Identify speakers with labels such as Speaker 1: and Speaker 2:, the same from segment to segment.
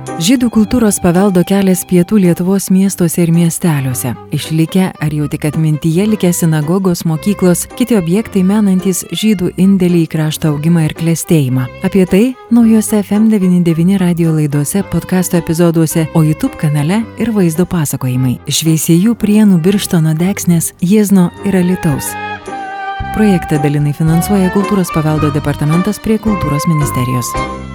Speaker 1: Žydų kultūros paveldo kelias pietų Lietuvos miestuose ir miesteliuose. Išlikę ar jau tik atmintyje likę sinagogos, mokyklos, kiti objektai menantis žydų indėlį į krašto augimą ir klėstėjimą. Apie tai naujose FM99 radio laidose, podkasto epizoduose, o YouTube kanale ir vaizdo pasakojimai. Iš Veisėjų prienų Birštono Deksnės, Jiezno ir Alitaus. Projektą dalinai finansuoja Kultūros paveldo departamentas prie Kultūros ministerijos.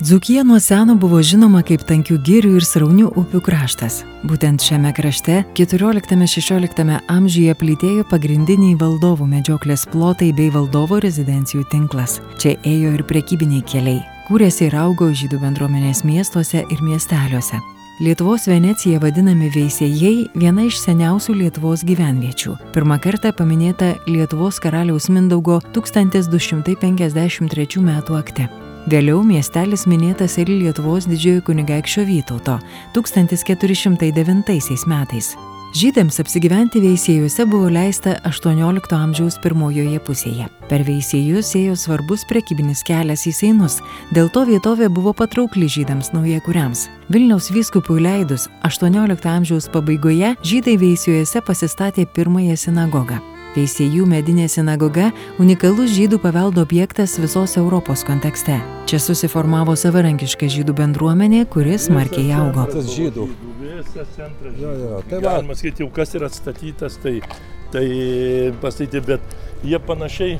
Speaker 1: Dzukija nuo seno buvo žinoma kaip tankių girių ir sraunių upių kraštas. Būtent šiame krašte 14-16 amžiuje plytėjo pagrindiniai valdovų medžioklės plotai bei valdovo rezidencijų tinklas. Čia ėjo ir prekybiniai keliai. Kūrėsi ir augo žydų bendruomenės miestuose ir miesteliuose. Lietuvos Venecija vadinami veisėjai viena iš seniausių Lietuvos gyvenviečių. Pirmą kartą paminėta Lietuvos karaliaus Mindaugo 1253 m. akte. Vėliau miestelis minėtas ir Lietuvos didžiojo kunigaikščio Vytauto 1409 metais. Žydams apsigyventi veisėjuose buvo leista XVIII amžiaus pirmojoje pusėje. Per veisėjus ėjo svarbus prekybinis kelias į Seinus, dėl to vietovė buvo patraukli žydams naujakuriams. Vilniaus vyskupui leidus XVIII amžiaus pabaigoje žydai veisėjuose pasistatė pirmąją sinagogą. Veisėjų medinė sinagoga - unikalus žydų paveldo objektas visos Europos kontekste. Čia susiformavo savarankiška žydų bendruomenė, kuris smarkiai augo.
Speaker 2: Tas žydų.
Speaker 3: Visas centras.
Speaker 2: Jo, jo. Tai va,
Speaker 3: Galima sakyti, jau kas yra atstatytas, tai, tai pastatyti, bet jie panašiai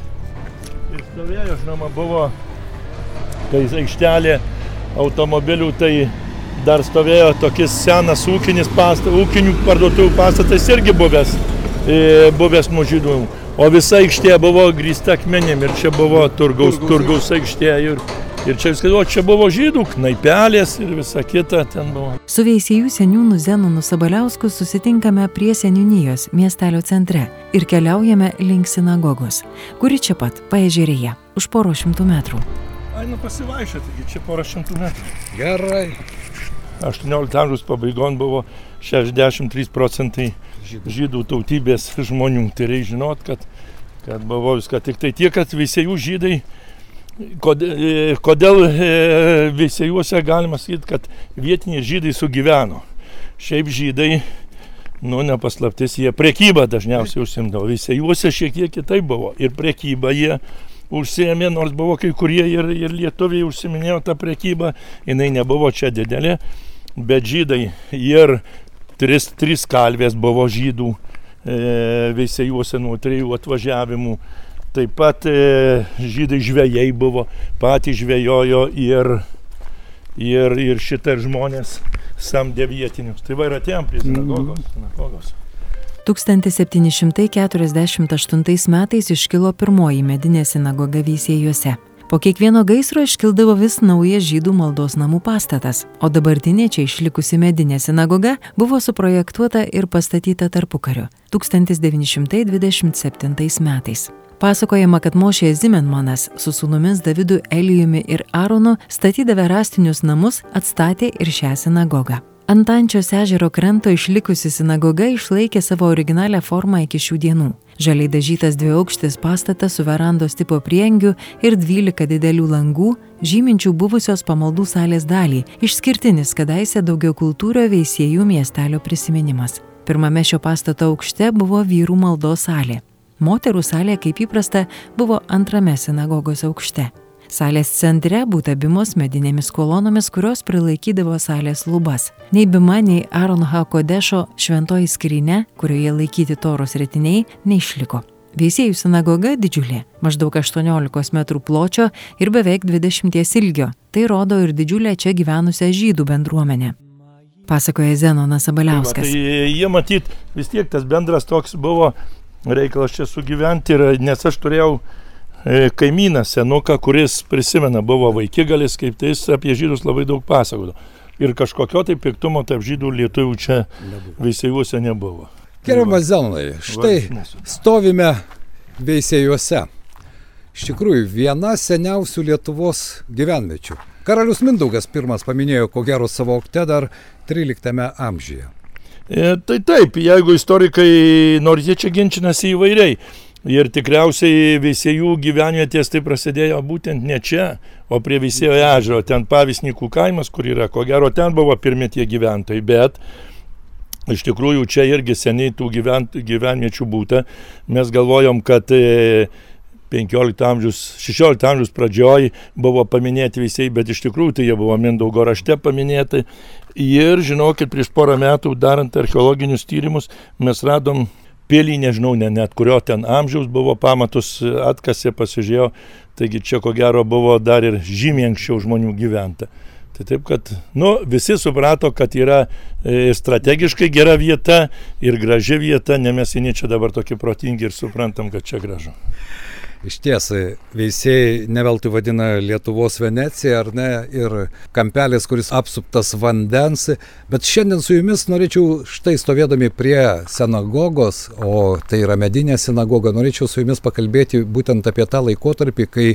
Speaker 3: ir stovėjo, žinoma, buvo, kai aikštelė automobilių, tai dar stovėjo tokis senas ūkinis pastatas, ūkinių parduotuvų pastatas irgi buvęs, buvęs nuo žydų. O visa aikštė buvo grįsta akmenim ir čia buvo turgaus, turgaus aikštė ir, ir čia viskas, o čia buvo žydų, knaipelės ir visa kita ten buvo.
Speaker 1: Su veisėjų seniūnu Zenonu Sabaliausku susitinkame prie seniūnijos miestelio centre ir keliaujame link sinagogos, kuri čia pat, paežerėje, už poro šimtų metrų.
Speaker 3: Ai, nu pasivaikščioti, taigi čia porą šimtų metrų.
Speaker 2: gerai.
Speaker 3: 18 amžiaus pabaigon buvo 63 procentai žydų tautybės žmonių. Tai reikia žinot, kad, kad buvo viską. Tik tai tiek, kad visėjų žydai, kodėl, e, kodėl e, visėjuose galima sakyti, kad vietiniai žydai sugyveno. Šiaip žydai, nu nepaslaptis, jie priekybą dažniausiai užsimdavo. Visėjuose šiek tiek kitaip buvo. Ir priekybą jie užsiemė, nors buvo kai kurie ir, ir lietuviai užsiminėjo tą priekybą, jinai nebuvo čia didelė, bet žydai ir tris, tris kalvės buvo žydų e, veisėjuose nuo trijų atvažiavimų. Taip pat e, žydai žvėjai buvo, patys žvėjojo ir, ir, ir šitą žmonės samdė vietinius. Tai va ir atėjom prie sinagogos. sinagogos.
Speaker 1: 1748 metais iškilo pirmoji medinė sinagoga Veisėjuose. Po kiekvieno gaisro iškildavo vis naujas žydų maldos namų pastatas, o dabartinė čia išlikusi medinė sinagoga buvo suprojektuota ir pastatyta tarpukariu 1927 metais. Pasakojama, kad Mošė Zimenmanas su sūnumis Davidu Elijumi ir Aronu statydavę rastinius namus atstatė ir šią sinagogą. Ant Ančios ežero kranto išlikusi sinagoga išlaikė savo originalią formą iki šių dienų. Žaliai dažytas dviaukštis pastatas su verandos tipo priengiu ir 12 didelių langų, žyminčių buvusios pamaldų salės dalį, išskirtinis kadaise daugiau kultūrio veisėjų miestelio prisiminimas. Pirmame šio pastato aukšte buvo vyrų maldos salė. Moterų salė, kaip įprasta, buvo antrame sinagogos aukšte. Salės centre būta bimos medinėmis kolonomis, kurios prilaikydavo salės lubas. Nei bima, nei Aron Hakodešo šventoji skrinė, kurioje laikyti toros retiniai, neišliko. Veisėjų sinagoga didžiulė, maždaug 18 m pločio ir beveik 20 ilgio. Tai rodo ir didžiulę čia gyvenusią žydų bendruomenę. Pasakoja Zenonas
Speaker 3: Tai, va, tai jie matyt, vis tiek tas bendras toks buvo reikalas čia sugyventi, ir, nes aš turėjau kaimyną senuką, kuris prisimena, buvo vaikigalis, kaip tai jis apie žydus labai daug pasakojo. Ir kažkokio tai piktumo tarp žydų lietuvių čia visėjuose nebuvo.
Speaker 2: Gerbiamas Zenonai, štai
Speaker 3: Va,
Speaker 2: stovime veisėjuose. Iš tikrųjų, viena seniausių Lietuvos gyvenviečių. Karalius Mindaugas pirmas paminėjo, ko gero savo okte dar 13 amžiuje.
Speaker 3: E, tai taip, jeigu istorikai, nors jie čia ginčinasi įvairiai, Ir tikriausiai Veisėjų gyvenvietės tai prasidėjo būtent ne čia, o prie Veisėjo ežero, ten Pavisnikų kaimas, kur yra, ko gero ten buvo pirmie tie gyventojai, bet iš tikrųjų čia irgi seniai tų gyvent, gyvenviečių būta. Mes galvojom, kad 15 e, amžiaus, 16 amžiaus pradžioj buvo paminėti Veisėjai, bet iš tikrųjų tai jie buvo Mindaugo rašte paminėti. Ir žinokit, prieš porą metų darant archeologinius tyrimus mes radom pilį, nežinau ne, net kurio ten amžiaus buvo pamatus, atkasė, pasižiūrėjo, taigi čia ko gero buvo dar ir žymiai anksčiau žmonių gyventa. Tai taip, kad nu, visi suprato, kad yra e, strategiškai gera vieta ir graži vieta, ne mes vieni čia dabar tokie protingi ir suprantam, kad čia gražu.
Speaker 2: Iš ties, veisėjai neveltui vadina Lietuvos Venecija, ar ne, ir kampelis, kuris apsuptas vandens. Bet šiandien su jumis norėčiau, štai stovėdami prie sinagogos, o tai yra medinė sinagoga, norėčiau su jumis pakalbėti būtent apie tą laikotarpį, kai,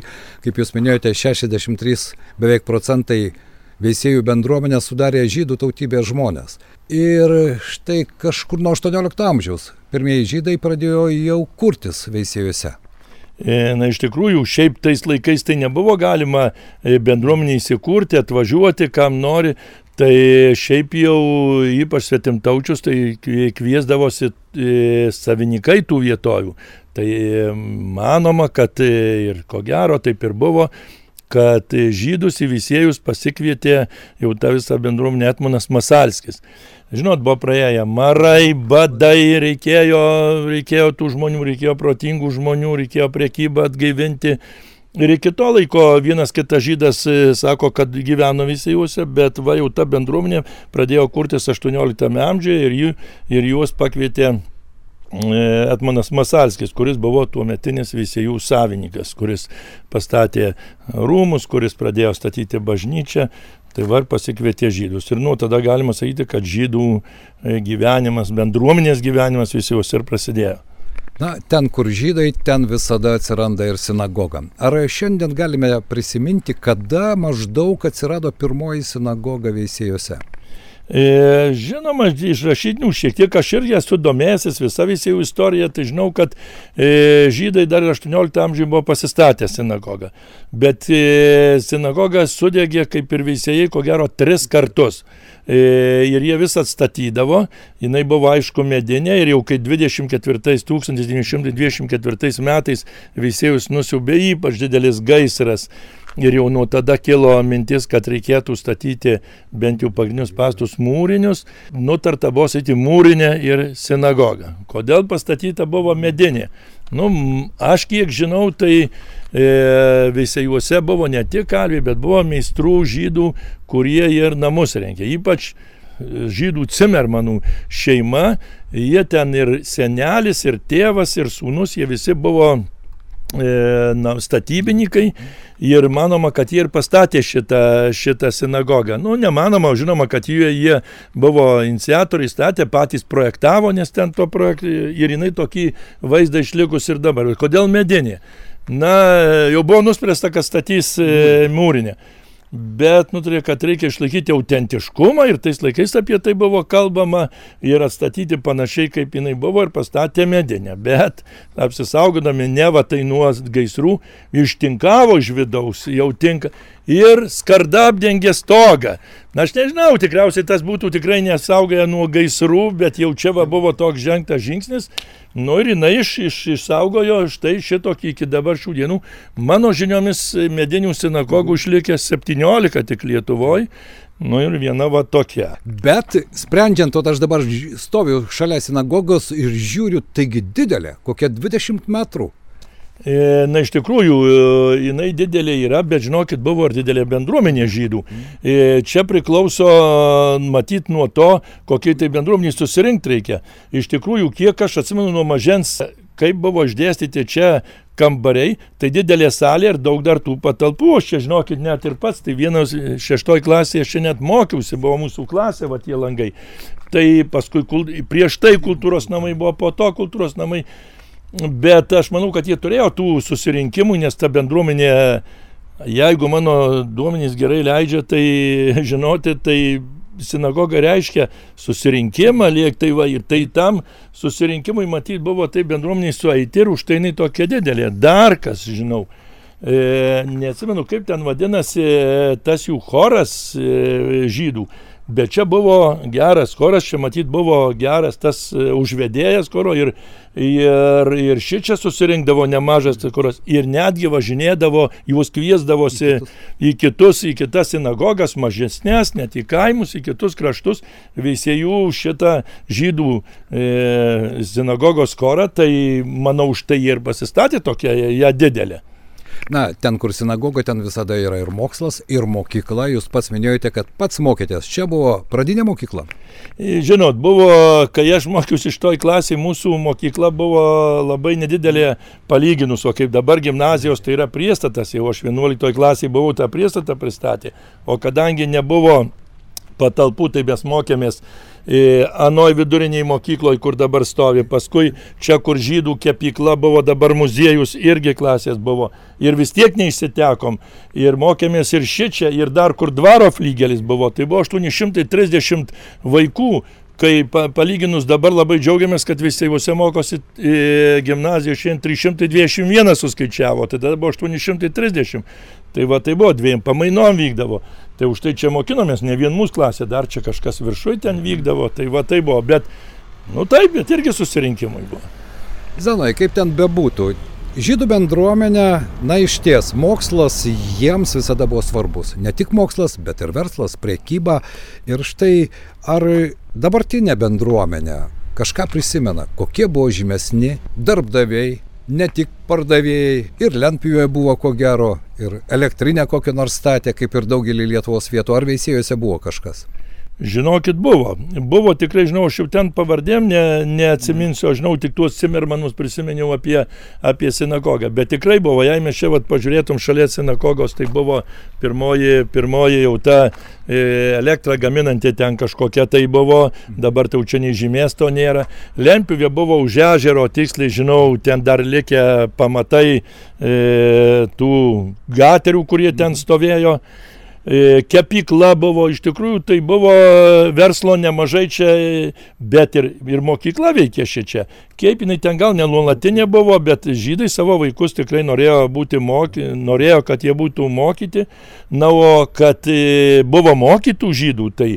Speaker 2: kaip jūs minėjote, 63 beveik procentai veisėjų bendruomenę sudarė žydų tautybės žmonės. Ir štai kažkur nuo 18 amžiaus pirmieji žydai pradėjo jau kurtis veisėjuose.
Speaker 3: E, na, iš tikrųjų, šiaip tais laikais tai nebuvo galima e, bendruomenį įsikurti, atvažiuoti, kam nori. Tai šiaip jau ypač svetimtaučius, tai kviesdavosi e, savininkai tų vietovių. Tai manoma, kad ir ko gero taip ir buvo, kad žydus į visėjus pasikvietė jau tą visą bendruomenę Etmonas Masalskis. Žinot, buvo praėję marai, badai, reikėjo, reikėjo tų žmonių, reikėjo protingų žmonių, reikėjo priekybą atgaivinti. Ir iki to laiko vienas kitas žydas e, sako, kad gyveno visiejuose, bet va jau ta bendruomenė pradėjo kurtis 18 amžiuje ir, jų, ir juos pakvietė e, Etmanas Masalskis, kuris buvo tuo metinis visėjų savininkas, kuris pastatė rūmus, kuris pradėjo statyti bažnyčią, Tai va pasikvietė žydus. Ir nuo tada galima sakyti, kad žydų e, gyvenimas, bendruomenės gyvenimas visi ir prasidėjo.
Speaker 2: Na, ten, kur žydai, ten visada atsiranda ir sinagoga. Ar šiandien galime prisiminti, kada maždaug atsirado pirmoji sinagoga veisėjose?
Speaker 3: E, žinoma, iš rašytinių šiek tiek aš irgi esu domėjęsis visą visą jų istoriją, tai žinau, kad e, žydai dar 18 amžiuje buvo pasistatę sinagogą. Bet e, sinagoga sudegė kaip ir visieji, ko gero, tris kartus. E, ir jie vis atstatydavo, jinai buvo aišku medinė ir jau kai 24, 1924 metais visėjus nusiubė ypač didelis gaisras Ir jau nuo tada kilo mintis, kad reikėtų statyti bent jau pagrindinius pastus mūrinius. Nutarta buvo statyti mūrinę ir sinagogą. Kodėl pastatyta buvo medinė? Nu, aš kiek žinau, tai e, visiejuose buvo ne tik kalviai, bet buvo meistrų žydų, kurie ir namus renkė. Ypač e, žydų Cimermanų šeima, jie ten ir senelis, ir tėvas, ir sūnus, jie visi buvo na, statybininkai ir manoma, kad jie ir pastatė šitą, šitą sinagogą. Nu, nemanoma, žinoma, kad jie, jie buvo iniciatoriai, statė, patys projektavo, nes ten to projekto ir jinai tokį vaizdą išlikus ir dabar. Kodėl medinė? Na, jau buvo nuspręsta, kad statys e, mūrinę. Bet nutarė, kad reikia išlaikyti autentiškumą ir tais laikais apie tai buvo kalbama ir atstatyti panašiai, kaip jinai buvo ir pastatė medinę. Bet apsisaugodami ne va tai nuo gaisrų, ištinkavo iš vidaus, jau tinka ir skarda apdengė stogą. Na aš nežinau, tikriausiai tas būtų tikrai nesaugoję nuo gaisrų, bet jau čia va buvo toks žengtas žingsnis. Nu ir jinai iš, iš, išsaugojo štai šitokį iki dabar šių dienų. Mano žiniomis medinių sinagogų išlikė 17 tik Lietuvoje. Nu ir viena va tokia.
Speaker 2: Bet sprendžiant, o aš dabar stoviu šalia sinagogos ir žiūriu, taigi didelė, kokia 20 metrų.
Speaker 3: E, na, iš tikrųjų, e, jinai didelė yra, bet žinokit, buvo ir didelė bendruomenė žydų. E, čia priklauso, matyt, nuo to, kokie tai bendruomeniai susirinkti reikia. Iš tikrųjų, kiek aš atsimenu nuo mažens, kaip buvo išdėstyti čia kambariai, tai didelė salė ir daug dar tų patalpų. Aš čia, žinokit, net ir pats, tai vienas šeštoj klasėje aš čia net mokiausi, buvo mūsų klasė, va tie langai. Tai paskui, prieš tai kultūros namai buvo, po to kultūros namai. Bet aš manau, kad jie turėjo tų susirinkimų, nes ta bendruomenė, jeigu mano duomenys gerai leidžia, tai žinoti, tai sinagoga reiškia susirinkimą, liek tai va ir tai tam susirinkimui matyti buvo tai bendruomeniai sueiti ir už tai jinai tokia didelė. Dar kas, žinau, e, neatsimenu kaip ten vadinasi tas jų choras e, žydų. Bet čia buvo geras choras, čia matyt buvo geras tas e, užvedėjas choro ir, ir, ir ši čia susirinkdavo nemažas choras ir netgi važinėdavo, jūs kviesdavosi į kitus, į kitas sinagogas, mažesnės, net į kaimus, į kitus kraštus, veisėjų šitą žydų e, sinagogos chorą, tai manau už tai ir pasistatė tokia ją didelė.
Speaker 2: Na, ten, kur sinagoga, ten visada yra ir mokslas, ir mokykla. Jūs pats minėjote, kad pats mokėtės. Čia buvo pradinė mokykla.
Speaker 3: Žinot, buvo, kai aš mokiausi iš toj klasėje, mūsų mokykla buvo labai nedidelė palyginus, o kaip dabar gimnazijos tai yra priestatas, jau aš 11 klasėje buvau tą priestatą pristatę, o kadangi nebuvo patalpų, tai mes mokėmės anoj viduriniai mokykloje, kur dabar stovi. Paskui čia, kur žydų kepykla buvo, dabar muziejus irgi klasės buvo. Ir vis tiek neišsitekom. Ir mokėmės ir šičia, ir dar kur dvaro flygelis buvo. Tai buvo 830 vaikų kai pa, palyginus dabar labai džiaugiamės, kad visi tėvuose mokosi e, gimnazijoje, šiandien 321 suskaičiavo, tai tada buvo 830. Tai va tai buvo dviem pamainom vykdavo. Tai už tai čia mokinomės, ne vien mūsų klasė, dar čia kažkas viršui ten vykdavo, tai va tai buvo, bet, nu taip, bet irgi susirinkimai buvo.
Speaker 2: Zanai, kaip ten bebūtų, žydų bendruomenė, na iš ties, mokslas jiems visada buvo svarbus. Ne tik mokslas, bet ir verslas, priekyba. Ir štai, ar dabartinė bendruomenė kažką prisimena, kokie buvo žymesni darbdaviai, ne tik pardavėjai, ir lentpjūvė buvo ko gero, ir elektrinę kokią nors statė, kaip ir daugelį Lietuvos vietų, ar veisėjose buvo kažkas.
Speaker 3: Žinokit, buvo. Buvo tikrai, žinau, aš jau ten pavardėm ne, neatsiminsiu, aš žinau, tik tuos Cimermanus prisiminiau apie, apie sinagogą. Bet tikrai buvo, jei mes čia vat, pažiūrėtum šalia sinagogos, tai buvo pirmoji, pirmoji jau ta e, elektra gaminanti ten kažkokia tai buvo, dabar tai čia nei žymės to nėra. Lempivė buvo už ežero, tiksliai žinau, ten dar likę pamatai e, tų gaterių, kurie ten stovėjo. E, kepykla buvo, iš tikrųjų tai buvo verslo nemažai čia, bet ir, ir mokykla veikė šičia. Kaip jinai ten gal nenuolatinė buvo, bet žydai savo vaikus tikrai norėjo, būti moky, norėjo kad jie būtų mokyti. Na, o kad e, buvo mokytų žydų, tai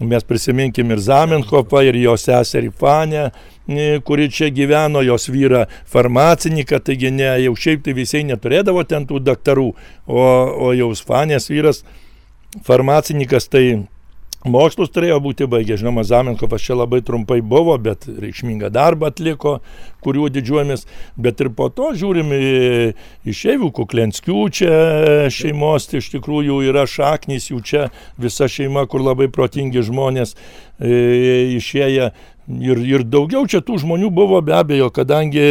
Speaker 3: mes prisiminkim ir Zamenhofą, ir jo seserį Fanę, e, kuri čia gyveno, jos vyrą farmacininką, taigi ne, jau šiaip tai visai neturėdavo ten tų daktarų, o, o jau Fanės vyras farmacininkas tai mokslus turėjo būti baigęs. Žinoma, Zamenkovas čia labai trumpai buvo, bet reikšmingą darbą atliko, kuriuo didžiuojamės. Bet ir po to žiūrim į, į šeivių kuklenskių čia šeimos, tai iš tikrųjų yra šaknys jų čia, visa šeima, kur labai protingi žmonės išėję. Ir, ir daugiau čia tų žmonių buvo be abejo, kadangi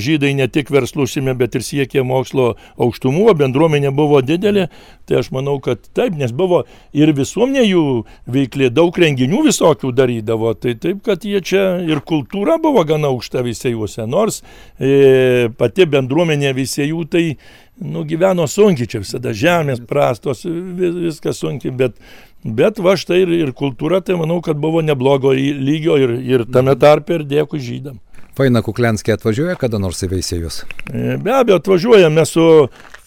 Speaker 3: žydai ne tik verslų užsimė, bet ir siekė mokslo aukštumų, bendruomenė buvo didelė, tai aš manau, kad taip, nes buvo ir visuomenė jų veiklė, daug renginių visokių darydavo, tai taip, kad jie čia ir kultūra buvo gana aukšta visėjuose, nors e, pati bendruomenė visėjų tai nugyveno sunkiai, čia visada žemės prastos, vis, viskas sunkiai, bet Bet va štai ir, ir kultūra, tai manau, kad buvo neblogo lygio ir, ir tame tarpe ir dėkui žydam.
Speaker 2: Faina Kuklenskė atvažiuoja kada nors į veisėjus?
Speaker 3: E, be abejo, atvažiuoja, mes su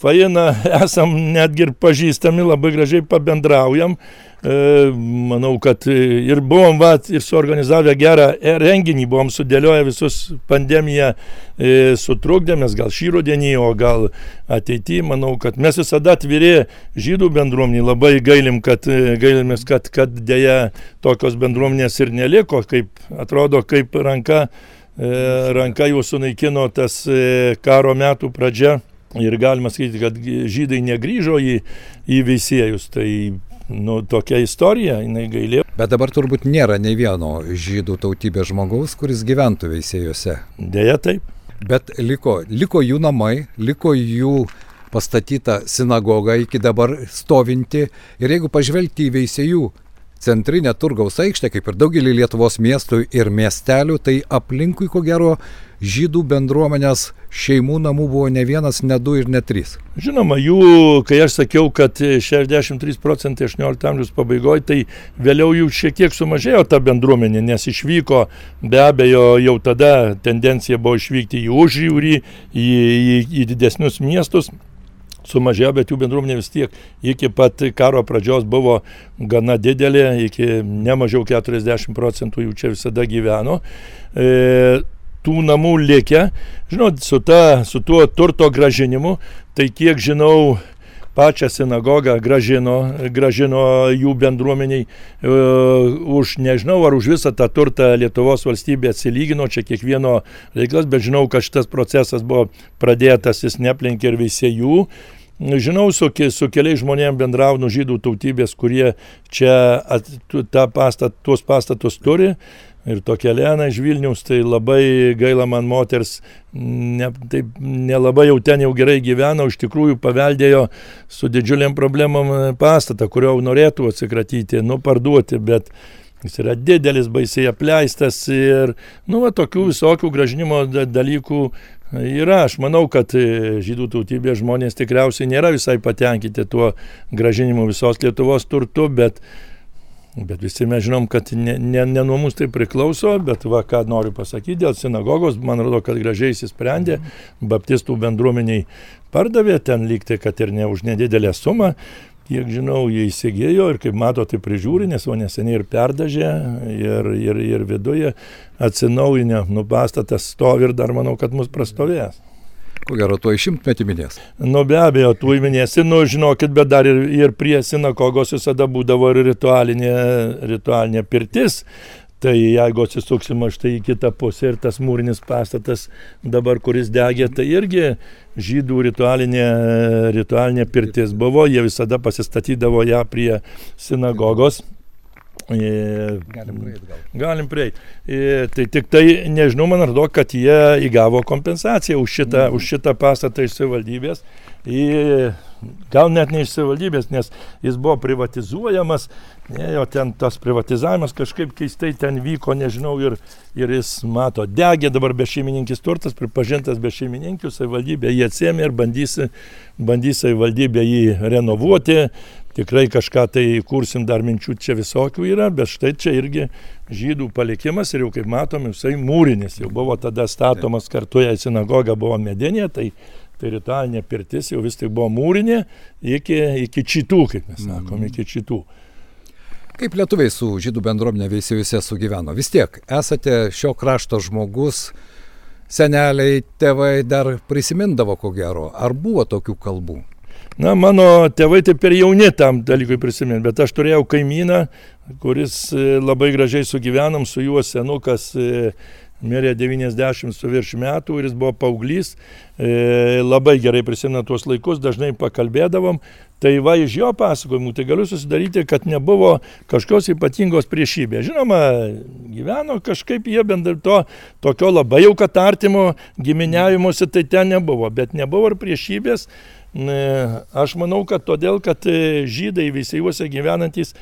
Speaker 3: Faina esam netgi ir pažįstami, labai gražiai pabendraujam. E, manau, kad ir buvom va, ir suorganizavę gerą renginį, buvom sudėlioję visus pandemiją, e, sutrukdėmės gal šį rudenį, o gal ateityje. Manau, kad mes visada atviri žydų bendruomeniai, labai gailim, kad, gailimės, kad, kad dėja tokios bendruomenės ir neliko, kaip atrodo, kaip ranka, ranka jau sunaikino tas karo metų pradžia Ir galima sakyti, kad žydai negrįžo į, į veisėjus. Tai nu, tokia istorija, jinai gailėjo.
Speaker 2: Bet dabar turbūt nėra nei vieno žydų tautybės žmogaus, kuris gyventų veisėjose.
Speaker 3: Deja taip.
Speaker 2: Bet liko, liko jų namai, liko jų pastatyta sinagoga iki dabar stovinti. Ir jeigu pažvelgti į veisėjų centrinę turgaus aikštę, kaip ir daugelį Lietuvos miestų ir miestelių, tai aplinkui ko gero žydų bendruomenės šeimų namų buvo ne vienas, ne du ir ne trys.
Speaker 3: Žinoma, jų, kai aš sakiau, kad 63 procentai 18 amžiaus pabaigoje, tai vėliau jų šiek tiek sumažėjo ta bendruomenė, nes išvyko, be abejo, jau tada tendencija buvo išvykti į užjūrį, į, į, į didesnius miestus sumažėjo, bet jų bendruomenė vis tiek iki pat karo pradžios buvo gana didelė, iki nemažiau 40 procentų jų čia visada gyveno. E, tų namų likę, žinot, su, ta, su tuo turto gražinimu, tai kiek žinau, pačią sinagogą gražino, gražino jų bendruomeniai uh, už, nežinau, ar už visą tą turtą Lietuvos valstybė atsilygino, čia kiekvieno reiklas, bet žinau, kad šitas procesas buvo pradėtas, jis neplenkė ir visėjų. Žinau, su, su keliais žmonėmis bendraunu žydų tautybės, kurie čia at, tą pastat, tuos pastatus turi ir tokia Lena iš Vilnius, tai labai gaila man moters, ne, taip, nelabai jau ten jau gerai gyveno, iš tikrųjų paveldėjo su didžiuliam problemom pastatą, kurio norėtų atsikratyti, nu parduoti, bet jis yra didelis, baisiai apleistas ir, nu, va, tokių visokių gražinimo dalykų yra. Aš manau, kad e, žydų tautybės žmonės tikriausiai nėra visai patenkinti tuo gražinimu visos Lietuvos turtu, bet Bet visi mes žinom, kad ne, ne, ne nuo mūsų tai priklauso, bet va, ką noriu pasakyti, dėl sinagogos, man atrodo, kad gražiai įsisprendė, baptistų bendruomeniai pardavė ten lygtai, kad ir ne už nedidelę sumą, kiek žinau, jie įsigėjo ir kaip mato, tai prižiūri, nes o neseniai ir perdažė, ir, ir, ir viduje atsinaujinę, nu pastatas stovi ir dar manau, kad mus prastovės.
Speaker 2: Ko gero, tuo šimtmetį minės.
Speaker 3: Nu be abejo, tu minėsi, nu žinokit, bet dar ir, ir prie sinagogos visada būdavo ir ritualinė, ritualinė pirtis. Tai jeigu atsisuksim štai į kitą pusę ir tas mūrinis pastatas dabar, kuris degė, tai irgi žydų ritualinė, ritualinė pirtis buvo, jie visada pasistatydavo ją prie sinagogos.
Speaker 2: Galim prieiti gal.
Speaker 3: Galim prieiti. Tai tik tai, nežinau, man atrodo, kad jie įgavo kompensaciją už šitą, mm. už šitą pastatą iš savivaldybės. Gal net ne iš savivaldybės, nes jis buvo privatizuojamas, ne, jo ten tas privatizavimas kažkaip keistai ten vyko, nežinau, ir, ir jis mato, degė dabar be šeimininkis turtas, pripažintas be šeimininkių, savivaldybė jį atsėmė ir bandys, bandys savivaldybė jį renovuoti tikrai kažką tai kursim, dar minčių čia visokių yra, bet štai čia irgi žydų palikimas ir jau kaip matom, jisai mūrinis, jau buvo tada statomas kartu, jei sinagoga buvo medinė, tai, tai ritualinė pirtis jau vis tik buvo mūrinė iki, iki čitų, kaip mes sakom, iki čitų.
Speaker 2: Kaip lietuviai su žydų bendruomenė veisėjuse sugyveno? Vis tiek esate šio krašto žmogus, seneliai, tėvai dar prisimindavo ko gero. Ar buvo tokių kalbų?
Speaker 3: Na, mano tėvai tai per jauni tam dalykui prisiminti, bet aš turėjau kaimyną, kuris e, labai gražiai sugyvenom, su juo senukas e, mirė 90 su virš metų ir jis buvo paauglys, e, labai gerai prisimena tuos laikus, dažnai pakalbėdavom, tai va iš jo pasakojimų, tai galiu susidaryti, kad nebuvo kažkokios ypatingos priešybės. Žinoma, gyveno kažkaip jie bent ir to tokio labai jau kad artimo giminiavimuose tai ten nebuvo, bet nebuvo ir priešybės. Aš manau, kad todėl, kad e, žydai visi juose gyvenantis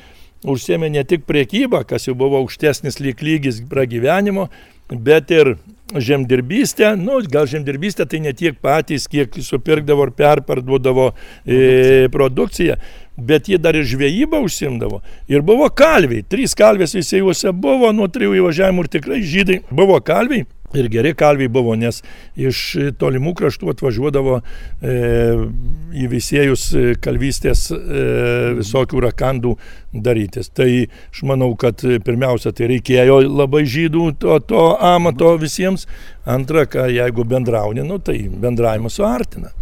Speaker 3: užsėmė ne tik priekybą, kas jau buvo aukštesnis lyg lygis pragyvenimo, bet ir žemdirbystę, nu, gal žemdirbystė tai ne tiek patys, kiek supirkdavo ir perparduodavo e, produkciją, bet jie dar ir žvejybą užsimdavo. Ir buvo kalviai, trys kalvės visi juose buvo, nuo trijų įvažiavimų ir tikrai žydai buvo kalviai. Ir geri kalviai buvo, nes iš tolimų kraštų atvažiuodavo e, į visėjus e, kalvystės e, visokių rakandų darytis. Tai aš manau, kad pirmiausia, tai reikėjo labai žydų to, to amato visiems. Antra, ką jeigu bendrauni, nu, tai bendravimas suartina.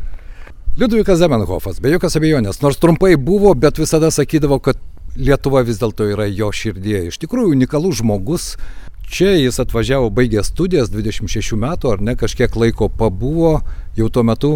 Speaker 2: Liudvikas Zemenhofas, be jokios abejonės, nors trumpai buvo, bet visada sakydavo, kad Lietuva vis dėlto yra jo širdie. Iš tikrųjų unikalus žmogus, Čia jis atvažiavo, baigė studijas 26 metų ar ne, kažkiek laiko pabuvo, jau tuo metu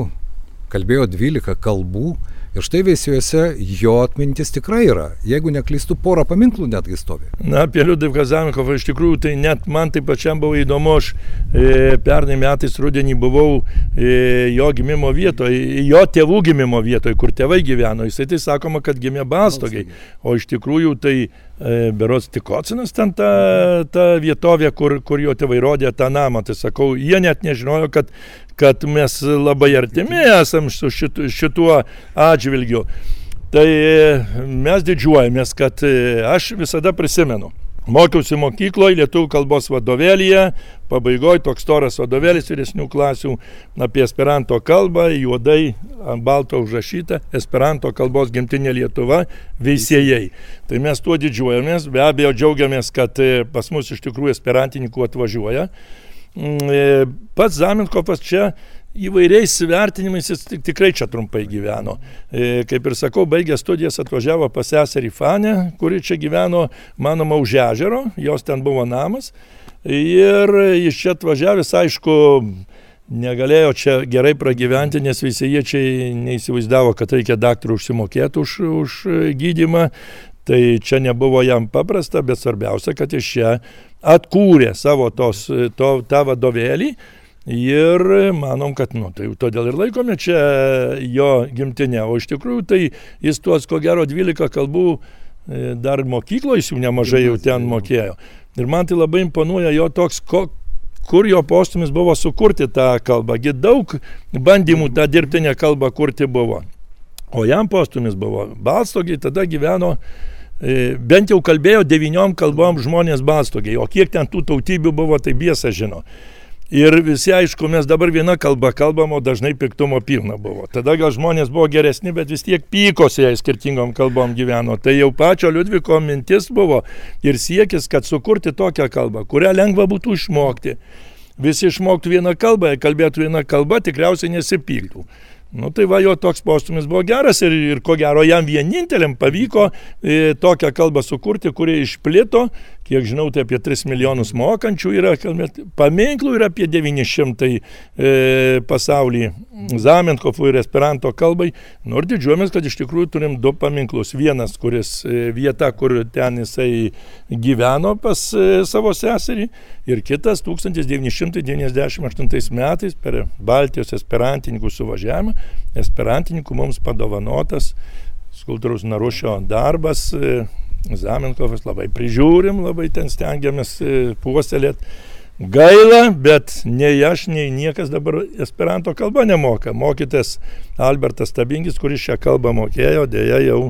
Speaker 2: kalbėjo 12 kalbų ir štai veisijuose jo atmintis tikrai yra. Jeigu neklystu, porą paminklų netgi stovi.
Speaker 3: Na, apie Liudviką Zaminkovą iš tikrųjų tai net man tai pačiam buvo įdomu, aš e, pernai metais rudenį buvau e, jo gimimo vietoje, jo tėvų gimimo vietoje, kur tėvai gyveno. Jisai tai sakoma, kad gimė Bastogai, o iš tikrųjų tai e, berots Tikocinas, ten ta, ta vietovė, kur, kur jo tėvai rodė tą namą. Tai sakau, jie net nežinojo, kad, kad mes labai artimi esam su šitu, šituo atžvilgiu. Tai e, mes didžiuojamės, kad e, aš visada prisimenu. Mokiausi mokykloje, lietuvių kalbos vadovėlyje, pabaigoje toks toras vadovėlis vyresnių klasių apie esperanto kalbą, juodai ant balto užrašyta Esperanto kalbos gimtinė Lietuva veisėjai. Tai mes tuo didžiuojamės, be abejo džiaugiamės, kad e, pas mus iš tikrųjų esperantininkų atvažiuoja. Mm, e, pats Zaminkovas čia įvairiais vertinimais jis tik, tikrai čia trumpai gyveno. E, kaip ir sakau, baigė studijas atvažiavo pas seserį Fanę, kuri čia gyveno, manoma, už ežero, jos ten buvo namas. Ir iš čia atvažiavęs, aišku, negalėjo čia gerai pragyventi, nes visi jie čia neįsivaizdavo, kad reikia daktarų užsimokėti už, už gydimą. Tai čia nebuvo jam paprasta, bet svarbiausia, kad iš čia atkūrė savo tos, to, tą vadovėlį Ir manom, kad, nu, tai todėl ir laikome čia jo gimtinę. O iš tikrųjų, tai jis tuos, ko gero, 12 kalbų e, dar mokykloje jis jau nemažai jau ten mokėjo. Ir man tai labai imponuoja jo toks, ko, kur jo postumis buvo sukurti tą kalbą. Gi daug bandymų tą dirbtinę kalbą kurti buvo. O jam postumis buvo. Balstogiai tada gyveno bent jau kalbėjo devyniom kalbom žmonės balstogiai, o kiek ten tų tautybių buvo, tai biesa žino. Ir visi, aišku, mes dabar viena kalba kalbam, o dažnai piktumo pilna buvo. Tada gal žmonės buvo geresni, bet vis tiek pykosi, jei skirtingom kalbom gyveno. Tai jau pačio Liudviko mintis buvo ir siekis, kad sukurti tokią kalbą, kurią lengva būtų išmokti. Visi išmoktų vieną kalbą, kalbėtų vieną kalbą, tikriausiai nesipyktų. Nu tai va jo toks postumis buvo geras ir, ir ko gero jam vieninteliam pavyko e, tokią kalbą sukurti, kuri išplito kiek žinau, tai apie 3 milijonus mokančių yra, paminklų yra apie 900 e, pasaulyje, Zamenkofų ir Esperanto kalbai. Nors didžiuojamės, kad iš tikrųjų turim du paminklus. Vienas, kuris e, vieta, kur ten jisai gyveno pas e, savo seserį, ir kitas 1998 metais per Baltijos esperantininkų suvažiavimą, esperantininkų mums padovanotas skulptoriaus Narušio darbas. Zamenkovas labai prižiūrim, labai ten stengiamės e, puoselėti. Gaila, bet nei aš, nei niekas dabar esperanto kalbą nemoka. Mokytas Albertas Tabingis, kuris šią kalbą mokėjo, dėja jau,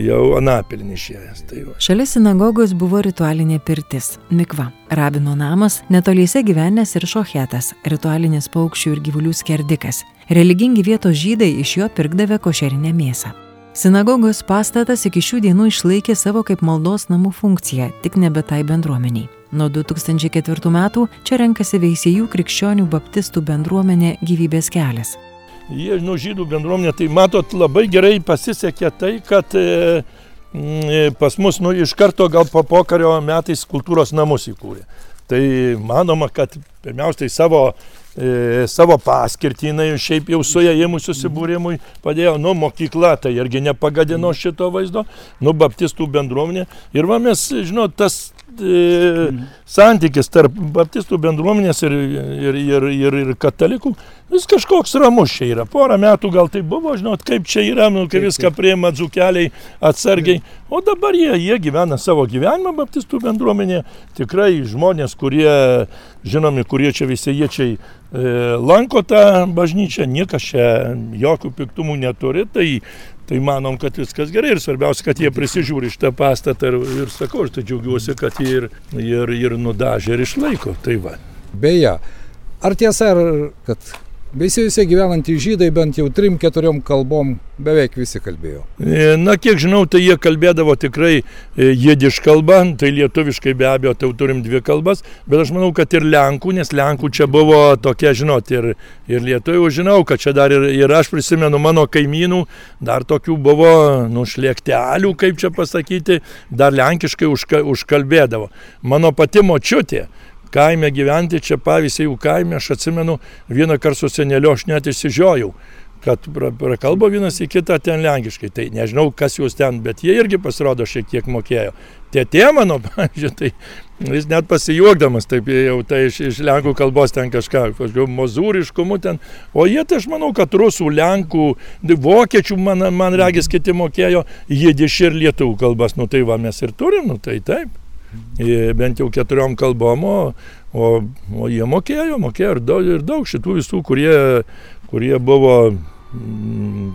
Speaker 3: jau anapilnį išėjęs. Tai va.
Speaker 1: Šalia sinagogos buvo ritualinė pirtis - Mikva, rabino namas, netoliese gyvenęs ir šochetas - ritualinis paukščių ir gyvulių skerdikas. Religingi vietos žydai iš jo pirkdavę košerinę mėsą. Sinagogos pastatas iki šių dienų išlaikė savo kaip maldos namų funkciją, tik nebe tai bendruomeniai. Nuo 2004 metų čia renkasi veisėjų krikščionių baptistų bendruomenė gyvybės kelias.
Speaker 3: Jie, nu, žydų bendruomenė, tai matot, labai gerai pasisekė tai, kad e, e, pas mus, nu, iš karto gal po pokario metais kultūros namus įkūrė. Tai manoma, kad pirmiausiai savo e, savo paskirtį, jinai šiaip jau suėjimui susibūrimui padėjo, nu, mokykla, tai irgi nepagadino šito vaizdo, nu, baptistų bendruomenė. Ir va mes, žinot, tas e, santykis tarp baptistų bendruomenės ir, ir, ir, ir, ir katalikų, vis kažkoks ramus čia yra. Porą metų gal tai buvo, žinot, kaip čia yra, nu, kai viską prieima dzukeliai atsargiai. O dabar jie, jie gyvena savo gyvenimą baptistų bendruomenėje. Tikrai žmonės, kurie žinomi, kurie čia visiečiai E, lanko tą bažnyčią, niekas čia jokių piktumų neturi, tai, tai manom, kad viskas gerai ir svarbiausia, kad jie prisižiūri šitą pastatą ir, ir sakau, aš tai džiaugiuosi, kad jie ir, ir, ir nudažė ir išlaiko. Tai va.
Speaker 2: Beje, ar tiesa, kad Veisiejose gyvenantys žydai bent jau trim, keturiom kalbom beveik visi kalbėjo.
Speaker 3: E, na, kiek žinau, tai jie kalbėdavo tikrai e, jėdiš kalbą, tai lietuviškai be abejo, tai turim dvi kalbas, bet aš manau, kad ir lenkų, nes lenkų čia buvo tokia, žinot, ir, ir lietuvių žinau, kad čia dar ir, ir aš prisimenu mano kaimynų, dar tokių buvo nušlėktelių, kaip čia pasakyti, dar lenkiškai užka, užkalbėdavo. Mano pati močiutė kaime gyventi, čia pavyzdžiui, kaime, aš atsimenu, vieną kartą su seneliu aš net išsižiojau kad prakalbo vienas į kitą ten lenkiškai. Tai nežinau, kas jūs ten, bet jie irgi pasirodo šiek tiek mokėjo. Tėtė mano, pavyzdžiui, tai jis net pasijuokdamas, taip jau tai iš, iš lenkų kalbos ten kažką, kažkokiu mozūriškumu ten. O jie tai aš manau, kad rusų, lenkų, vokiečių, man, man regis, kiti mokėjo, jidiš ir lietuvių kalbas. Nu tai va mes ir turim, nu tai taip. Bent jau keturiom kalbom, o, o, o jie mokėjo, mokėjo ir daug, ir daug šitų visų, kurie, kurie buvo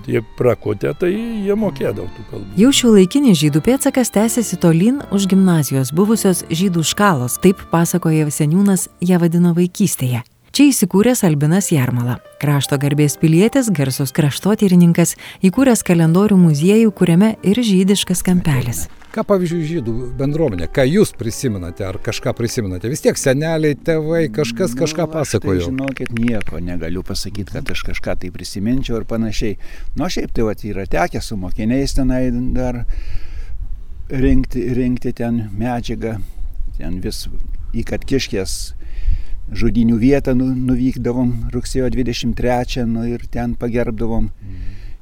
Speaker 3: jie prakutė, tai jie mokėdavo tų kalbų.
Speaker 1: Jau šio laikinis žydų pėtsakas tęsiasi tolyn už gimnazijos buvusios žydų škalos, taip pasakoja seniūnas ją vadino vaikystėje. Čia įsikūręs Albinas Jarmala, krašto garbės pilietis, garsus kraštotyrininkas, įkūręs kalendorių muziejų, kuriame ir žydiškas kampelis.
Speaker 2: Ką pavyzdžiui žydų bendruomenė, ką jūs prisimenate, ar kažką prisimenate? Vis tiek seneliai, tėvai, kažkas kažką
Speaker 4: Nu,
Speaker 2: pasakojo.
Speaker 4: Tai, žinokit, nieko negaliu pasakyti, kad aš kažką tai prisiminčiau ir panašiai. Nu, šiaip tai vat, yra tekę su mokiniais tenai dar rinkti, rinkti ten medžiagą. Ten vis į Katkiškės žudinių vietą nu, nuvykdavom rugsėjo 23 nu, ir ten pagerbdavom.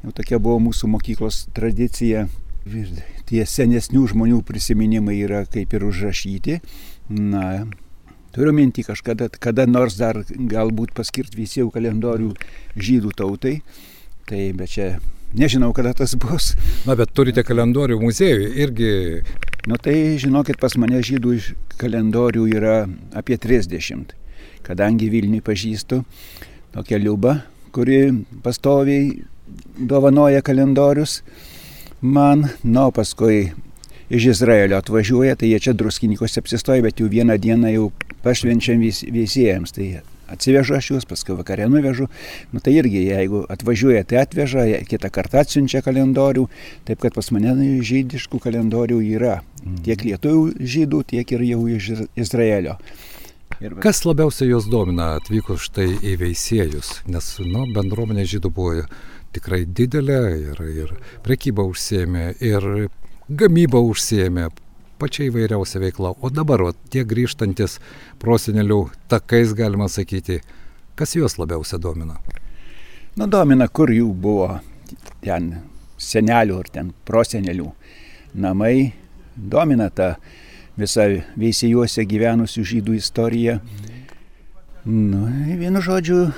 Speaker 4: Jau tokia buvo mūsų mokyklos tradicija. Ir tie senesnių žmonių prisiminimai yra kaip ir užrašyti. Na, turiu minti kažkada, kada nors dar galbūt paskirt visieų kalendorių žydų tautai. Tai bet čia nežinau, kada tas bus.
Speaker 2: Na, bet turite kalendorių muziejų irgi.
Speaker 4: Nu tai žinokit, pas mane žydų kalendorių yra apie 30. Kadangi Vilniui pažįstu tokią liubą, kuri pastoviai dovanoja kalendorius man, na, o paskui iš Izraelio atvažiuoja, tai jie čia druskininkose apsistoja, bet jau vieną dieną jau pašvenčiam vis, visiems. Tai atsivežu aš juos, paskui vakarė nuvežu. Nu tai irgi, jeigu atvažiuoja, tai atveža, kitą kartą atsiunčia kalendorių. Taip kad pas mane žydiškų kalendorių yra. Tiek lietuvių žydų, tiek ir jau iš Izraelio.
Speaker 2: Ir. Kas labiausiai jūs domina atvykus štai į veisėjus? Nes, nu, bendruomenė žydų buvo tikrai didelė ir, ir prekyba užsėmė, ir gamyba užsėmė, pačia įvairiausia veikla. O dabar, o tie grįžtantis prosenelių takais, galima sakyti, kas juos labiausia domina?
Speaker 4: Nu, domina, kur jų buvo ten senelių ar ten prosenelių namai. Domina ta visa veisėjuose gyvenusių žydų istorija. Nu, vienu žodžiu,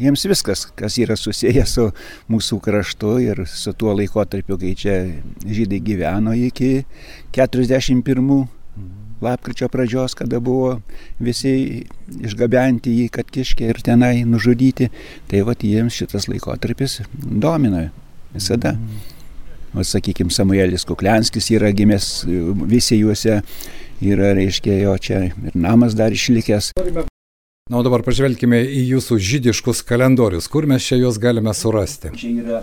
Speaker 4: jiems viskas, kas yra susijęs su mūsų kraštu ir su tuo laikotarpiu, kai čia žydai gyveno iki 41 lapkričio pradžios, kada buvo visi išgabenti į Katkiškę ir tenai nužudyti, tai va jiems šitas laikotarpis domina visada. O sakykime, Samuelis Kuklenskis yra gimęs visi juose, yra, reiškia, jo čia ir namas dar išlikęs.
Speaker 2: Na, o dabar pažvelkime į jūsų žydiškus kalendorius. Kur mes čia juos galime surasti?
Speaker 4: Čia yra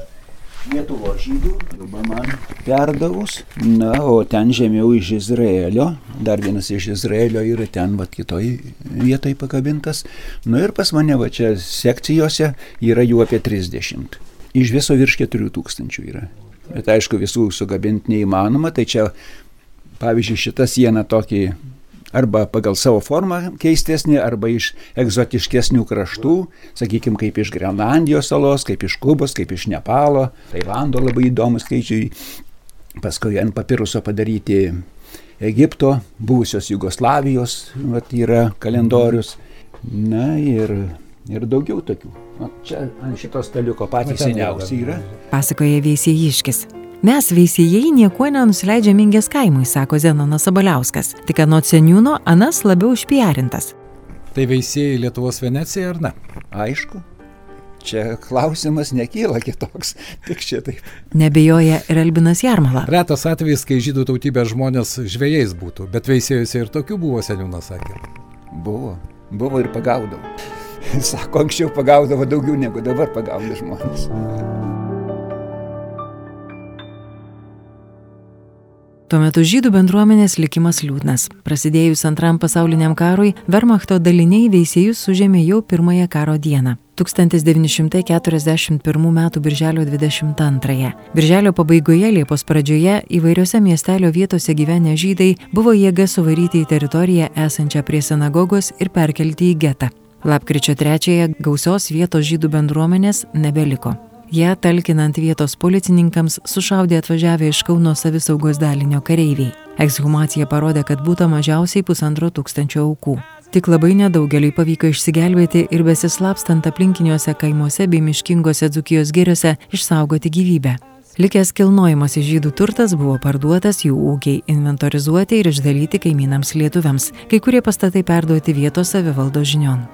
Speaker 4: Lietuvo žydų, arba man perdavus. Na, o ten žemiau iš Izraelio, dar vienas iš Izraelio yra ten, va, kitoj vietoj pakabintas. Nu ir pas mane, va, čia sekcijose yra jų apie 30. Iš viso virš 4000 yra. Bet aišku, visų sugabinti neįmanoma, tai čia, pavyzdžiui, šitą sieną tokį arba pagal savo formą keistesnį, arba iš egzotiškesnių kraštų, sakykime, kaip iš Grenlandijos salos, kaip iš Kubos, kaip iš Nepalo, Tailando labai įdomus skaičiai, paskui ant papiruso padaryti Egipto, buvusios Jugoslavijos, vat, yra kalendorius, na ir, ir daugiau tokių. O čia ant šitos staliuko patys seniausi yra.
Speaker 1: Pasakoja Veisėjiškis. Mes veisėjai niekuo nenusileidžia Mingės kaimui, sako Zenonas Sabaliauskas. Tik anot seniūno, Anas labiau išpiarintas.
Speaker 2: Tai veisėjai Lietuvos Venecija ar ne?
Speaker 4: Aišku. Čia klausimas nekyla kitoks, tik šitaip.
Speaker 1: Nebejoja ir Albinas Jarmala.
Speaker 2: Retas atvejis, kai žydų tautybės žmonės žvėjais būtų, bet veisėjose ir tokių buvo seniūnas sakė.
Speaker 4: Buvo, buvo ir pagaudavo. Sako, anksčiau pagaudavo daugiau negu dabar pagauna žmonės.
Speaker 1: Tuo metu žydų bendruomenės likimas liūdnas. Prasidėjus antram pasauliniam karui, Wehrmachto daliniai veisėjus sužėmė jau pirmąją karo dieną. 1941 m. birželio 22. Birželio pabaigoje Liepos pradžioje įvairiose miestelio vietose gyvenę žydai buvo jėga suvaryti į teritoriją esančią prie sinagogos ir perkelti į getą. Lapkričio 3-ąją gausios vietos žydų bendruomenės nebeliko. Ją talkinant vietos policininkams sušaudė atvažiavę iš Kauno savisaugos dalinio kareiviai. Ekshumacija parodė, kad būtų mažiausiai pusantro tūkstančio aukų. Tik labai nedaugeliui pavyko išsigelbėti ir besislapstant aplinkiniuose kaimuose bei miškingose dzukijos giriuose išsaugoti gyvybę. Likęs kilnojimas į žydų turtas buvo parduotas, jų ūkiai inventorizuoti ir išdalyti kaimynams lietuviams, kai kurie pastatai perduoti vietos savivaldo žinion.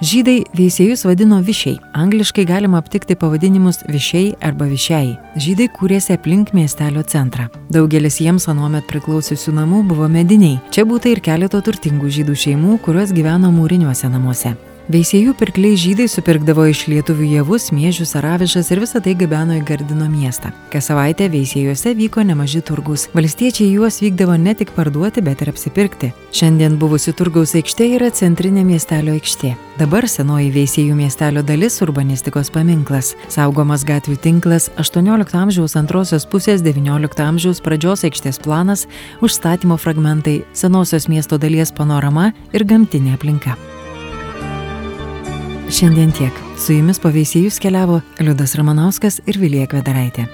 Speaker 1: Žydai veisėjus vadino višiai. Angliškai galima aptikti pavadinimus višiai arba višiai. Žydai kūrėsi aplink miestelio centrą. Daugelis jiems anuomet priklausiusių namų buvo mediniai. Čia būtų ir keleto turtingų žydų šeimų, kurios gyveno mūriniuose namuose. Veisėjų pirkliai žydai supirkdavo iš lietuvių javus, miežius ar avižas ir visą tai gabeno į Gardino miestą. Kas savaitę veisėjuose vyko nemaži turgus. Valstiečiai juos vykdavo ne tik parduoti, bet ir apsipirkti. Šiandien buvusi turgaus aikštė yra centrinė miestelio aikštė. Dabar senoji veisėjų miestelio dalis urbanistikos paminklas. Saugomas gatvių tinklas 18 amžiaus antrosios pusės 19 amžiaus pradžios aikštės planas, užstatymo fragmentai, senosios miesto dalies panorama ir gamtinė aplinka. Šiandien tiek. Su jumis po veisėjus keliavo Liudas Ramanauskas ir Vilija Kvedaraitė.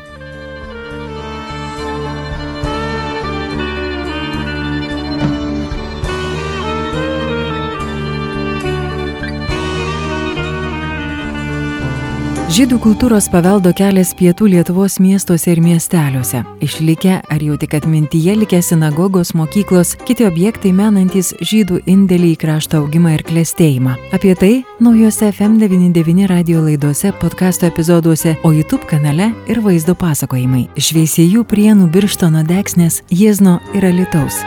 Speaker 1: Žydų kultūros paveldo kelias pietų Lietuvos miestuose ir miesteliuose. Išlikę ar jau tik atmintyje likę sinagogos, mokyklos, kiti objektai menantis žydų indėlį į krašto augimą ir klėstėjimą. Apie tai naujose FM99 radio laidose, podkasto epizoduose, o YouTube kanale ir vaizdo pasakojimai. Šveisėjų prienų birštono deksnės, Jiezno ir Alitaus.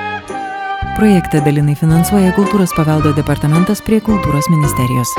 Speaker 1: Projektą dalinai finansuoja Kultūros paveldo departamentas prie Kultūros ministerijos.